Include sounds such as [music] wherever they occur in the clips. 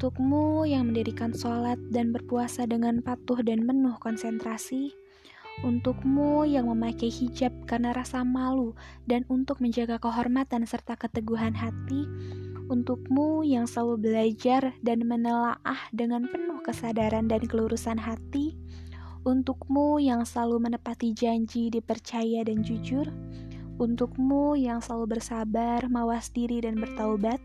Untukmu yang mendirikan sholat dan berpuasa dengan patuh dan penuh konsentrasi, untukmu yang memakai hijab karena rasa malu dan untuk menjaga kehormatan serta keteguhan hati, untukmu yang selalu belajar dan menelaah dengan penuh kesadaran dan kelurusan hati, untukmu yang selalu menepati janji, dipercaya dan jujur, untukmu yang selalu bersabar, mawas diri dan bertaubat,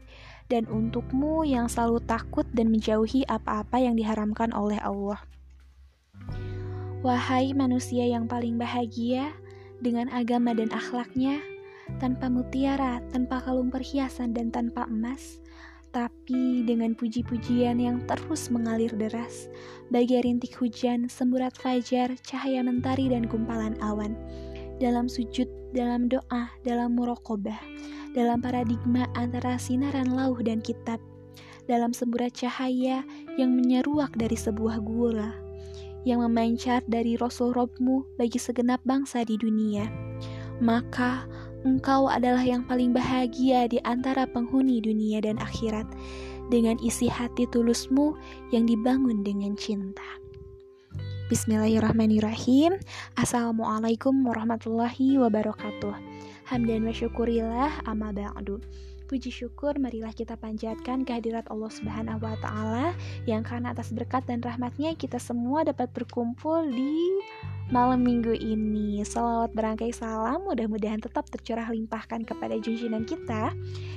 dan untukmu yang selalu takut dan menjauhi apa-apa yang diharamkan oleh Allah. Wahai manusia yang paling bahagia dengan agama dan akhlaknya, tanpa mutiara, tanpa kalung perhiasan, dan tanpa emas, tapi dengan puji-pujian yang terus mengalir deras, bagi rintik hujan, semburat fajar, cahaya mentari, dan gumpalan awan, dalam sujud, dalam doa, dalam murokobah, dalam paradigma antara sinaran lauh dan kitab, dalam semburat cahaya yang menyeruak dari sebuah gula, yang memancar dari Rasul Robmu bagi segenap bangsa di dunia. Maka engkau adalah yang paling bahagia di antara penghuni dunia dan akhirat, dengan isi hati tulusmu yang dibangun dengan cinta. Bismillahirrahmanirrahim Assalamualaikum warahmatullahi wabarakatuh Hamdan wa syukurillah amma ba'du. Puji syukur marilah kita panjatkan kehadirat Allah Subhanahu wa taala yang karena atas berkat dan rahmatnya kita semua dapat berkumpul di malam minggu ini. Salawat berangkai salam mudah-mudahan tetap tercurah limpahkan kepada junjungan kita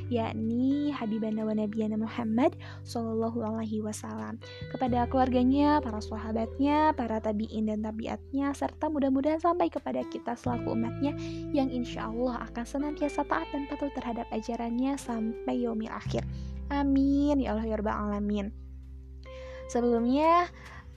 yakni Habibana wa Nabiyana Muhammad Sallallahu Alaihi Wasallam kepada keluarganya, para sahabatnya, para tabiin dan tabiatnya serta mudah-mudahan sampai kepada kita selaku umatnya yang insya Allah akan senantiasa taat dan patuh terhadap ajarannya sampai yaumil akhir. Amin ya Allah ya Rabbal Alamin. Sebelumnya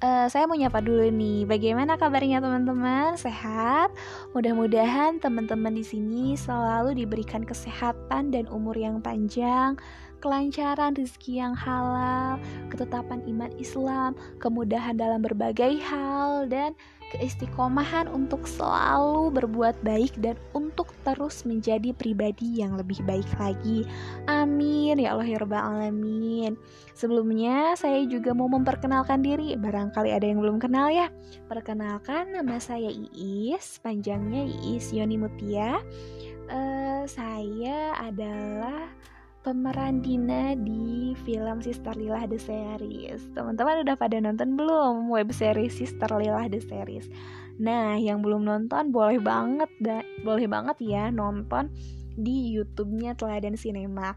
uh, saya mau nyapa dulu nih. Bagaimana kabarnya teman-teman? Sehat? Mudah-mudahan teman-teman di sini selalu diberikan kesehatan dan umur yang panjang, kelancaran rezeki yang halal, ketetapan iman Islam, kemudahan dalam berbagai hal dan keistiqomahan untuk selalu berbuat baik dan untuk terus menjadi pribadi yang lebih baik lagi. Amin ya Allah ya Rabbal Alamin. Sebelumnya saya juga mau memperkenalkan diri, barangkali ada yang belum kenal ya. Perkenalkan nama saya Iis, panjangnya Iis Yoni Mutia. Uh, saya adalah pemeran Dina di film Sister Lila The Series. Teman-teman udah pada nonton belum web series Sister Lila The Series? Nah, yang belum nonton boleh banget da boleh banget ya nonton di YouTube-nya Teladan Cinema.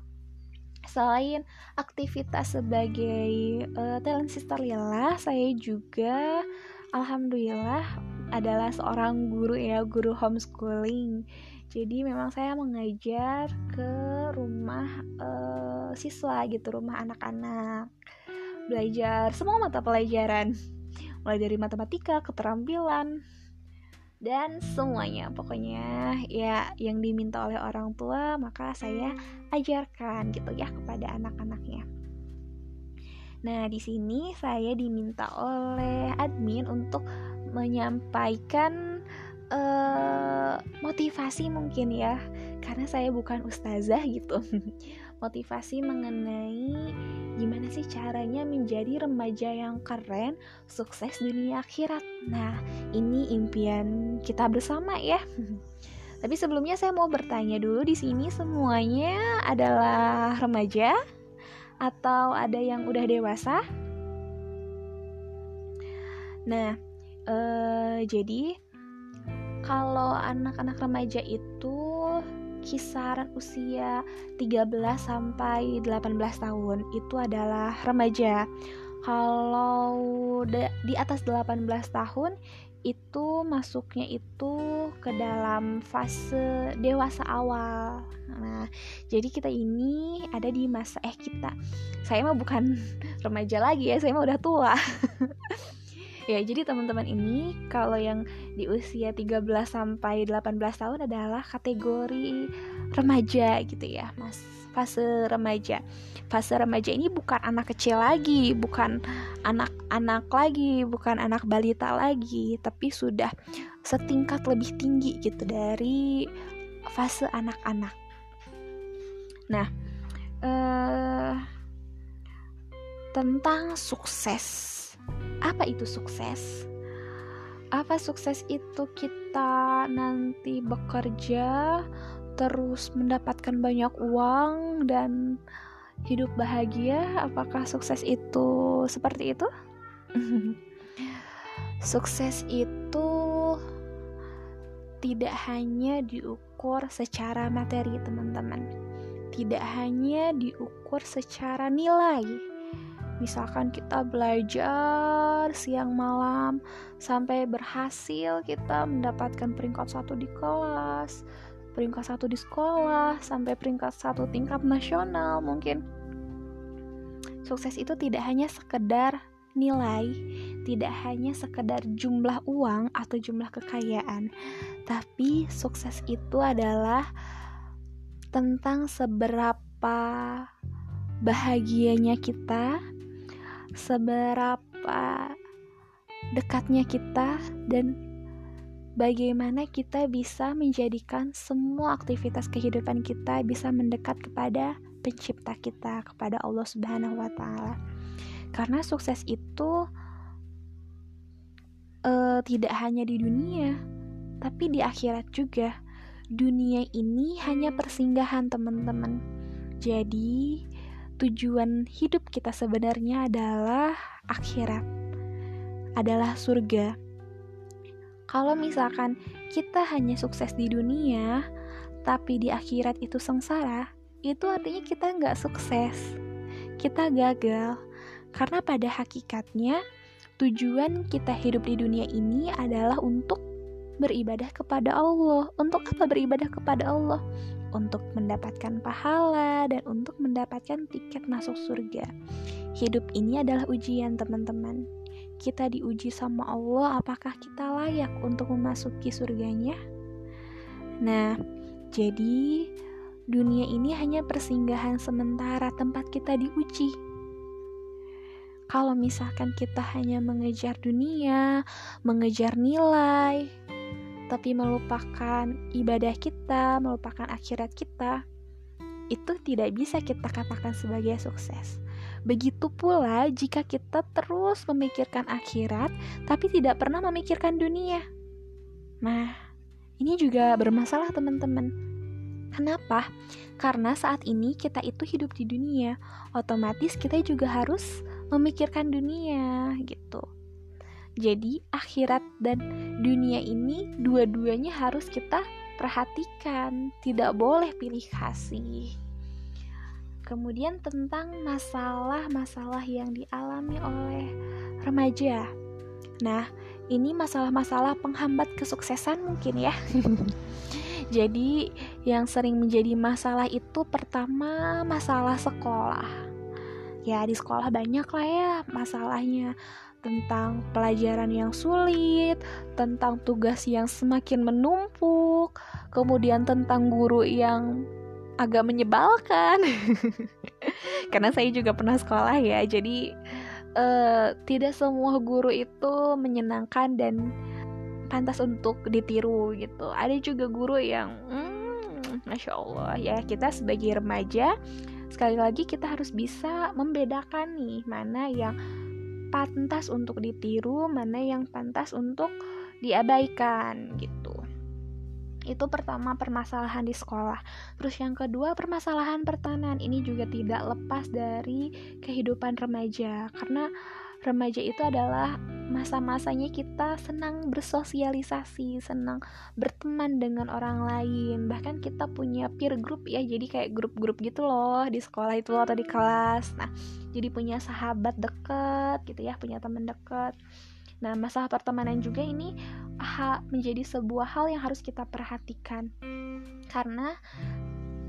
Selain aktivitas sebagai uh, talent sister Lila, saya juga alhamdulillah adalah seorang guru ya, guru homeschooling jadi memang saya mengajar ke rumah uh, siswa gitu rumah anak-anak. Belajar semua mata pelajaran. Mulai dari matematika keterampilan dan semuanya. Pokoknya ya yang diminta oleh orang tua maka saya ajarkan gitu ya kepada anak-anaknya. Nah, di sini saya diminta oleh admin untuk menyampaikan uh, motivasi mungkin ya karena saya bukan ustazah gitu. [laughs] Motivasi mengenai gimana sih caranya menjadi remaja yang keren sukses dunia akhirat. Nah ini impian kita bersama ya. [laughs] Tapi sebelumnya saya mau bertanya dulu di sini semuanya adalah remaja? Atau ada yang udah dewasa? Nah uh, jadi kalau anak-anak remaja itu kisaran usia 13 sampai 18 tahun itu adalah remaja. Kalau di atas 18 tahun itu masuknya itu ke dalam fase dewasa awal. Nah, jadi kita ini ada di masa eh kita. Saya mah bukan [laughs] remaja lagi ya, saya mah udah tua. [laughs] Ya, jadi teman-teman ini kalau yang di usia 13 sampai 18 tahun adalah kategori remaja gitu ya, Mas. Fase remaja. Fase remaja ini bukan anak kecil lagi, bukan anak-anak lagi, bukan anak balita lagi, tapi sudah setingkat lebih tinggi gitu dari fase anak-anak. Nah, eh tentang sukses. Apa itu sukses? Apa sukses itu kita nanti bekerja terus mendapatkan banyak uang dan hidup bahagia? Apakah sukses itu seperti itu? [laughs] sukses itu tidak hanya diukur secara materi, teman-teman. Tidak hanya diukur secara nilai. Misalkan kita belajar siang malam sampai berhasil kita mendapatkan peringkat satu di kelas, peringkat satu di sekolah, sampai peringkat satu tingkat nasional mungkin. Sukses itu tidak hanya sekedar nilai tidak hanya sekedar jumlah uang atau jumlah kekayaan, tapi sukses itu adalah tentang seberapa bahagianya kita, seberapa dekatnya kita, dan bagaimana kita bisa menjadikan semua aktivitas kehidupan kita bisa mendekat kepada pencipta kita, kepada Allah Subhanahu wa Ta'ala karena sukses itu uh, tidak hanya di dunia, tapi di akhirat juga. Dunia ini hanya persinggahan, teman-teman. Jadi, tujuan hidup kita sebenarnya adalah akhirat, adalah surga. Kalau misalkan kita hanya sukses di dunia, tapi di akhirat itu sengsara, itu artinya kita nggak sukses, kita gagal karena pada hakikatnya, tujuan kita hidup di dunia ini adalah untuk beribadah kepada Allah. Untuk apa beribadah kepada Allah? Untuk mendapatkan pahala dan untuk mendapatkan tiket masuk surga. Hidup ini adalah ujian, teman-teman. Kita diuji sama Allah, apakah kita layak untuk memasuki surganya? Nah, jadi dunia ini hanya persinggahan sementara tempat kita diuji kalau misalkan kita hanya mengejar dunia, mengejar nilai, tapi melupakan ibadah kita, melupakan akhirat kita, itu tidak bisa kita katakan sebagai sukses. Begitu pula jika kita terus memikirkan akhirat, tapi tidak pernah memikirkan dunia. Nah, ini juga bermasalah, teman-teman. Kenapa? Karena saat ini kita itu hidup di dunia, otomatis kita juga harus memikirkan dunia gitu. Jadi akhirat dan dunia ini dua-duanya harus kita perhatikan, tidak boleh pilih kasih. Kemudian tentang masalah-masalah yang dialami oleh remaja. Nah, ini masalah-masalah penghambat kesuksesan mungkin ya. [laughs] Jadi, yang sering menjadi masalah itu pertama masalah sekolah ya di sekolah banyak lah ya masalahnya tentang pelajaran yang sulit, tentang tugas yang semakin menumpuk, kemudian tentang guru yang agak menyebalkan. [laughs] Karena saya juga pernah sekolah ya, jadi uh, tidak semua guru itu menyenangkan dan pantas untuk ditiru gitu. Ada juga guru yang, hmm, masya Allah ya kita sebagai remaja sekali lagi kita harus bisa membedakan nih mana yang pantas untuk ditiru, mana yang pantas untuk diabaikan gitu. Itu pertama permasalahan di sekolah. Terus yang kedua permasalahan pertanian ini juga tidak lepas dari kehidupan remaja karena remaja itu adalah masa-masanya kita senang bersosialisasi, senang berteman dengan orang lain. Bahkan kita punya peer group ya, jadi kayak grup-grup gitu loh di sekolah itu atau di kelas. Nah, jadi punya sahabat deket gitu ya, punya teman deket. Nah, masalah pertemanan juga ini aha, menjadi sebuah hal yang harus kita perhatikan. Karena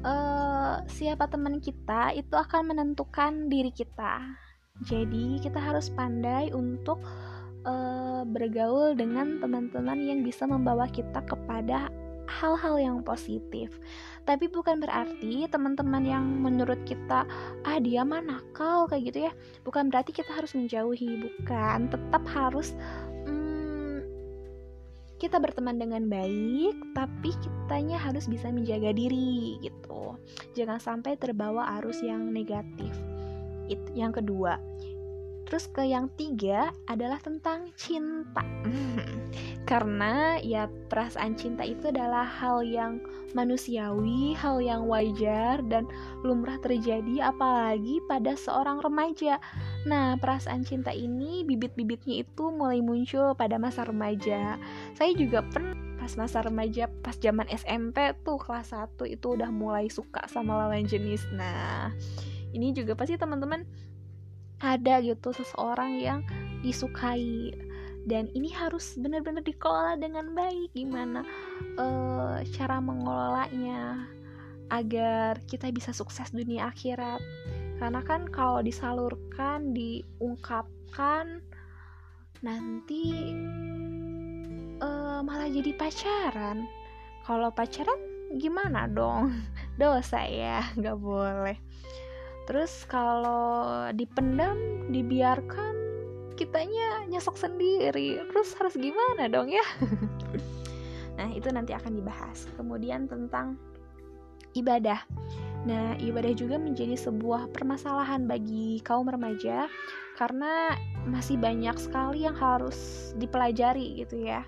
uh, siapa teman kita itu akan menentukan diri kita jadi kita harus pandai untuk uh, bergaul dengan teman-teman yang bisa membawa kita kepada hal-hal yang positif. Tapi bukan berarti teman-teman yang menurut kita ah dia mah nakal kayak gitu ya. Bukan berarti kita harus menjauhi, bukan. Tetap harus hmm, kita berteman dengan baik, tapi kitanya harus bisa menjaga diri gitu. Jangan sampai terbawa arus yang negatif. It, yang kedua, Terus ke yang tiga adalah tentang cinta. [laughs] Karena ya perasaan cinta itu adalah hal yang manusiawi, hal yang wajar dan lumrah terjadi apalagi pada seorang remaja. Nah, perasaan cinta ini bibit-bibitnya itu mulai muncul pada masa remaja. Saya juga pernah pas masa remaja pas zaman SMP tuh kelas 1 itu udah mulai suka sama lawan jenis. Nah, ini juga pasti teman-teman ada gitu seseorang yang disukai. Dan ini harus benar-benar dikelola dengan baik. Gimana uh, cara mengelolanya agar kita bisa sukses dunia akhirat. Karena kan kalau disalurkan diungkapkan nanti uh, malah jadi pacaran. Kalau pacaran gimana dong? [laughs] Dosa ya nggak boleh terus kalau dipendam dibiarkan kitanya nyesok sendiri. Terus harus gimana dong ya? [laughs] Nah itu nanti akan dibahas. Kemudian tentang ibadah. Nah ibadah juga menjadi sebuah permasalahan bagi kaum remaja karena masih banyak sekali yang harus dipelajari gitu ya.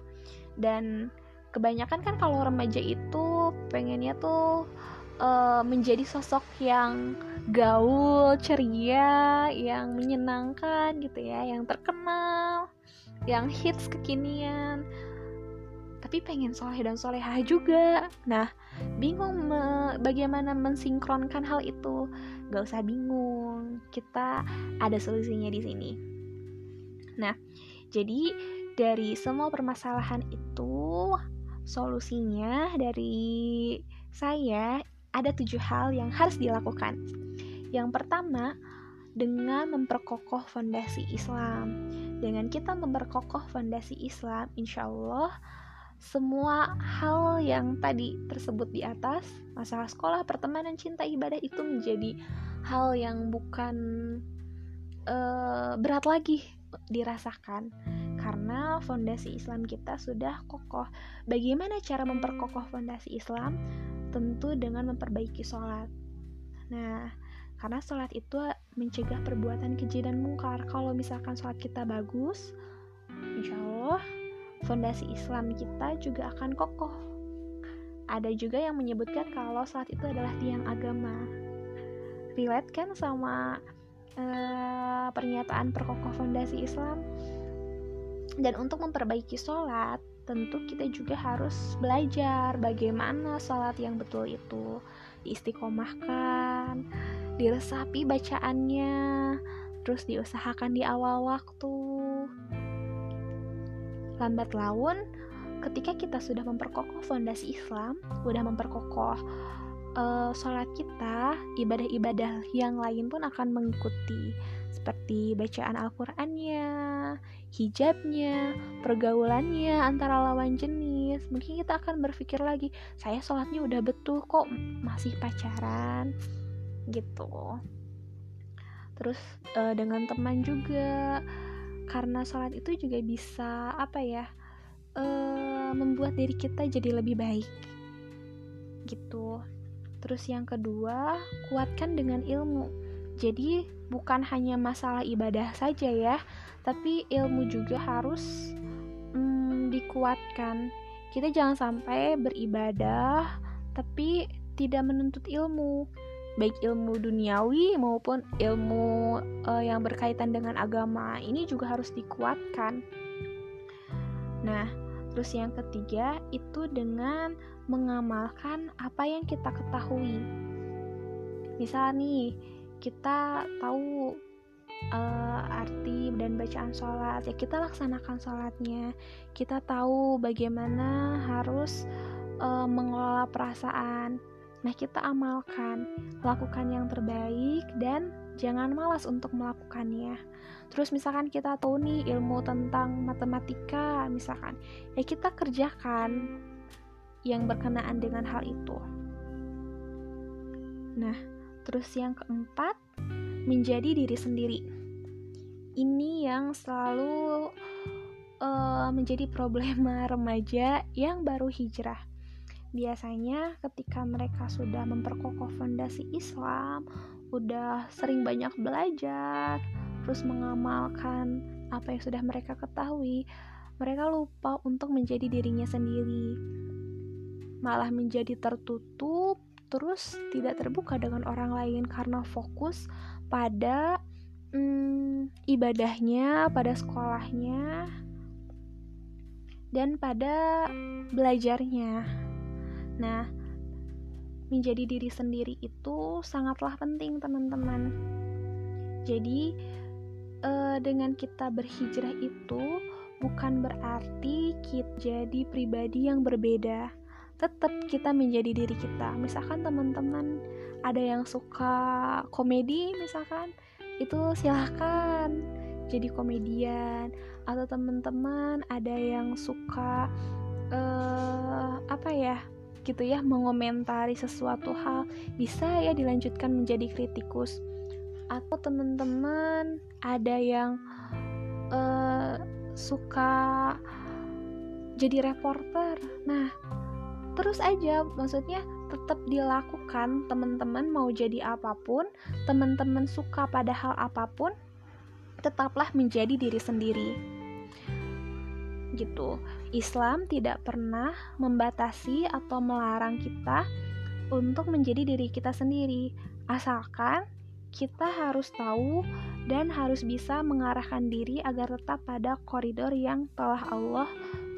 Dan kebanyakan kan kalau remaja itu pengennya tuh uh, menjadi sosok yang gaul, ceria, yang menyenangkan gitu ya, yang terkenal, yang hits kekinian. Tapi pengen soleh dan solehah juga. Nah, bingung me bagaimana mensinkronkan hal itu. Gak usah bingung, kita ada solusinya di sini. Nah, jadi dari semua permasalahan itu, solusinya dari saya ada tujuh hal yang harus dilakukan. Yang pertama, dengan memperkokoh fondasi Islam. Dengan kita memperkokoh fondasi Islam, insya Allah semua hal yang tadi tersebut di atas, masalah sekolah, pertemanan, cinta, ibadah itu menjadi hal yang bukan uh, berat lagi dirasakan karena fondasi Islam kita sudah kokoh. Bagaimana cara memperkokoh fondasi Islam? tentu dengan memperbaiki sholat. Nah, karena sholat itu mencegah perbuatan keji dan mungkar. Kalau misalkan sholat kita bagus, insya Allah fondasi Islam kita juga akan kokoh. Ada juga yang menyebutkan kalau sholat itu adalah tiang agama. Relate kan sama uh, pernyataan perkokoh fondasi Islam? Dan untuk memperbaiki sholat, tentu kita juga harus belajar bagaimana sholat yang betul itu diistiqomahkan diresapi bacaannya terus diusahakan di awal waktu lambat laun ketika kita sudah memperkokoh fondasi Islam sudah memperkokoh uh, sholat kita ibadah-ibadah yang lain pun akan mengikuti seperti bacaan Al-Qur'annya, hijabnya, pergaulannya antara lawan jenis. Mungkin kita akan berpikir lagi, saya sholatnya udah betul kok masih pacaran gitu. Terus uh, dengan teman juga karena sholat itu juga bisa apa ya uh, membuat diri kita jadi lebih baik gitu. Terus yang kedua, kuatkan dengan ilmu jadi bukan hanya masalah ibadah saja ya, tapi ilmu juga harus hmm, dikuatkan. Kita jangan sampai beribadah tapi tidak menuntut ilmu, baik ilmu duniawi maupun ilmu uh, yang berkaitan dengan agama. Ini juga harus dikuatkan. Nah, terus yang ketiga itu dengan mengamalkan apa yang kita ketahui. Misal nih, kita tahu uh, arti dan bacaan sholat ya kita laksanakan sholatnya kita tahu bagaimana harus uh, mengelola perasaan nah kita amalkan lakukan yang terbaik dan jangan malas untuk melakukannya terus misalkan kita tahu nih ilmu tentang matematika misalkan ya kita kerjakan yang berkenaan dengan hal itu nah Terus yang keempat, menjadi diri sendiri. Ini yang selalu uh, menjadi [laughs] problema remaja yang baru hijrah. Biasanya ketika mereka sudah memperkokoh fondasi Islam, udah sering banyak belajar, terus mengamalkan apa yang sudah mereka ketahui, mereka lupa untuk menjadi dirinya sendiri. Malah menjadi tertutup, terus tidak terbuka dengan orang lain karena fokus pada hmm, ibadahnya, pada sekolahnya, dan pada belajarnya. Nah, menjadi diri sendiri itu sangatlah penting, teman-teman. Jadi, uh, dengan kita berhijrah itu bukan berarti kita jadi pribadi yang berbeda. Tetap kita menjadi diri kita. Misalkan teman-teman ada yang suka komedi, misalkan itu silahkan jadi komedian atau teman-teman ada yang suka uh, apa ya gitu ya mengomentari sesuatu hal bisa ya dilanjutkan menjadi kritikus. Atau teman-teman ada yang uh, suka jadi reporter. Nah terus aja maksudnya tetap dilakukan teman-teman mau jadi apa pun teman-teman suka pada hal apa pun tetaplah menjadi diri sendiri. Gitu Islam tidak pernah membatasi atau melarang kita untuk menjadi diri kita sendiri asalkan kita harus tahu dan harus bisa mengarahkan diri agar tetap pada koridor yang telah Allah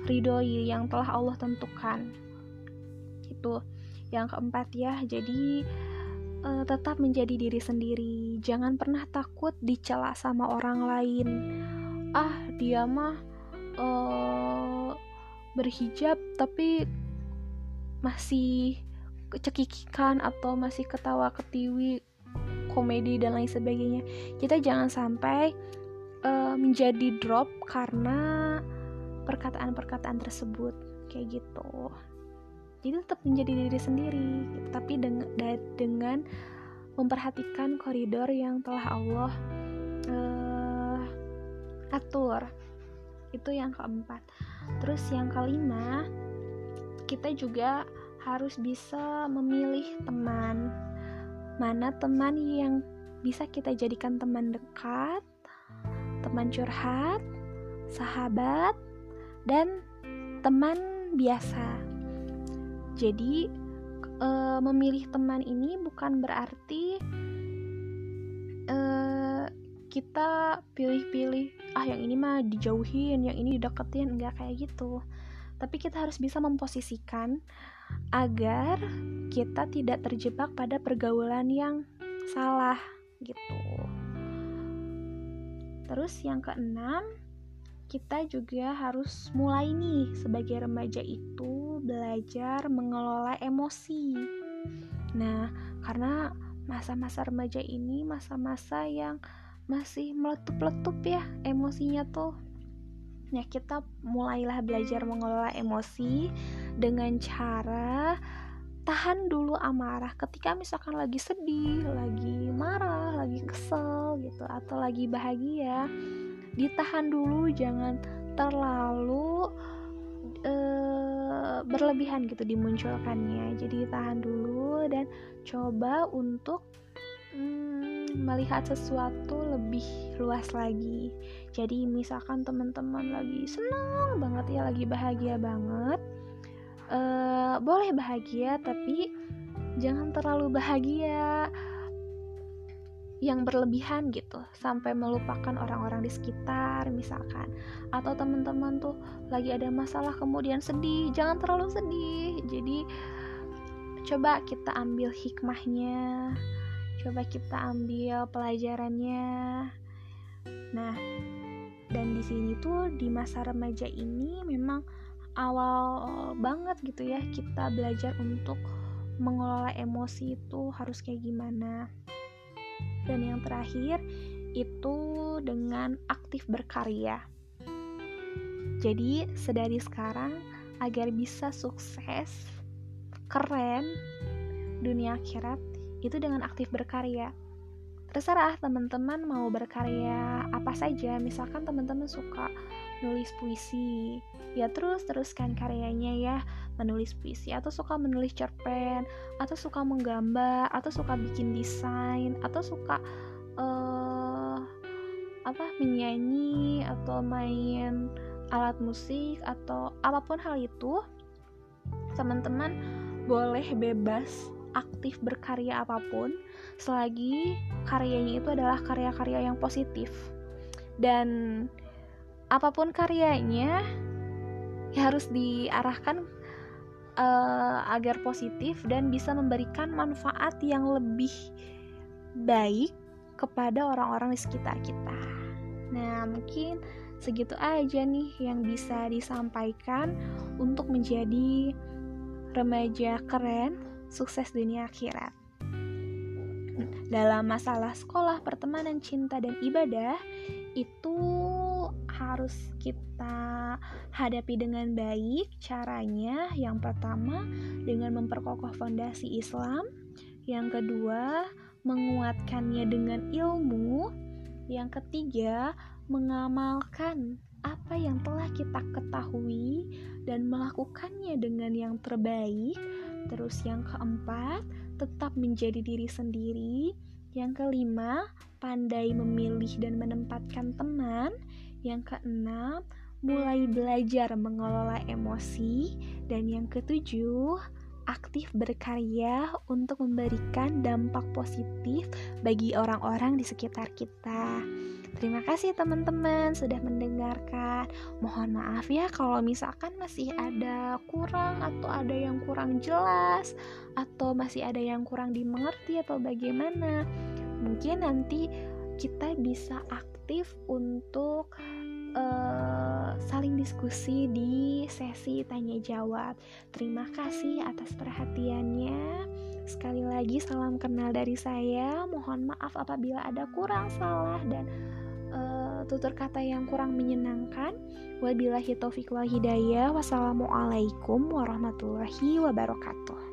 ridhoi, yang telah Allah tentukan. Itu yang keempat ya. Jadi uh, tetap menjadi diri sendiri. Jangan pernah takut dicela sama orang lain. Ah, dia mah uh, berhijab tapi masih cekikikan atau masih ketawa ketiwi komedi dan lain sebagainya. Kita jangan sampai uh, menjadi drop karena perkataan-perkataan tersebut kayak gitu. Jadi tetap menjadi diri sendiri tapi dengan dengan memperhatikan koridor yang telah Allah uh, atur itu yang keempat terus yang kelima kita juga harus bisa memilih teman mana teman yang bisa kita jadikan teman dekat, teman curhat, sahabat, dan teman biasa. Jadi, e, memilih teman ini bukan berarti kita pilih-pilih, ah, yang ini mah dijauhin, yang ini dideketin, enggak kayak gitu. Tapi kita harus bisa memposisikan agar kita tidak terjebak pada pergaulan yang salah gitu. Terus yang keenam, kita juga harus mulai nih sebagai remaja itu belajar mengelola emosi. Nah, karena masa-masa remaja ini masa-masa yang masih meletup-letup ya emosinya tuh. Nah, kita mulailah belajar mengelola emosi dengan cara tahan dulu amarah ketika misalkan lagi sedih, lagi marah, lagi kesel gitu atau lagi bahagia. Ditahan dulu jangan terlalu uh, berlebihan gitu dimunculkannya. Jadi tahan dulu dan coba untuk hmm, melihat sesuatu lebih luas lagi. Jadi misalkan teman-teman lagi senang banget ya, lagi bahagia banget, uh, boleh bahagia tapi jangan terlalu bahagia yang berlebihan gitu. Sampai melupakan orang-orang di sekitar misalkan. Atau teman-teman tuh lagi ada masalah kemudian sedih jangan terlalu sedih. Jadi coba kita ambil hikmahnya coba kita ambil pelajarannya. Nah dan di sini tuh di masa remaja ini memang awal banget gitu ya kita belajar untuk mengelola emosi itu harus kayak gimana. Dan yang terakhir itu dengan aktif berkarya. Jadi sedari sekarang agar bisa sukses keren dunia akhirat itu dengan aktif berkarya. Terserah teman-teman mau berkarya apa saja. Misalkan teman-teman suka nulis puisi. Ya terus teruskan karyanya ya. Menulis puisi. Atau suka menulis cerpen. Atau suka menggambar. Atau suka bikin desain. Atau suka uh, apa menyanyi. Atau main alat musik. Atau apa pun hal itu teman-teman boleh bebas aktif berkarya apa pun selagi karyanya itu adalah karya-karya yang positif dan apa pun karyanya ya harus diarahkan uh, agar positif dan bisa memberikan manfaat yang lebih baik kepada orang-orang di sekitar kita. Nah, mungkin segitu aja nih yang bisa disampaikan untuk menjadi remaja keren, sukses dunia akhirat. Dalam masalah sekolah, pertemanan, cinta, dan ibadah, itu harus kita hadapi dengan baik. Caranya, yang pertama, dengan memperkokoh fondasi Islam, yang kedua, menguatkannya dengan ilmu. Yang ketiga, mengamalkan apa yang telah kita ketahui dan melakukannya dengan yang terbaik. Terus yang keempat, tetap menjadi diri sendiri. Yang kelima, pandai memilih dan menempatkan teman. Yang keenam, mulai belajar mengelola emosi. Dan yang ketujuh, aktif berkarya untuk memberikan dampak positif bagi orang-orang di sekitar kita. Terima kasih teman-teman sudah mendengarkan. Mohon maaf ya kalau misalkan masih ada kurang atau ada yang kurang jelas atau masih ada yang kurang dimengerti atau bagaimana. Mungkin nanti kita bisa aktif untuk uh, saling diskusi di sesi tanya jawab. Terima kasih atas perhatiannya. Sekali lagi salam kenal dari saya. Mohon maaf apabila ada kurang salah dan uh, tutur kata yang kurang menyenangkan. Wabillahi taufiq wal hidayah. Wassalamualaikum warahmatullahi wabarakatuh.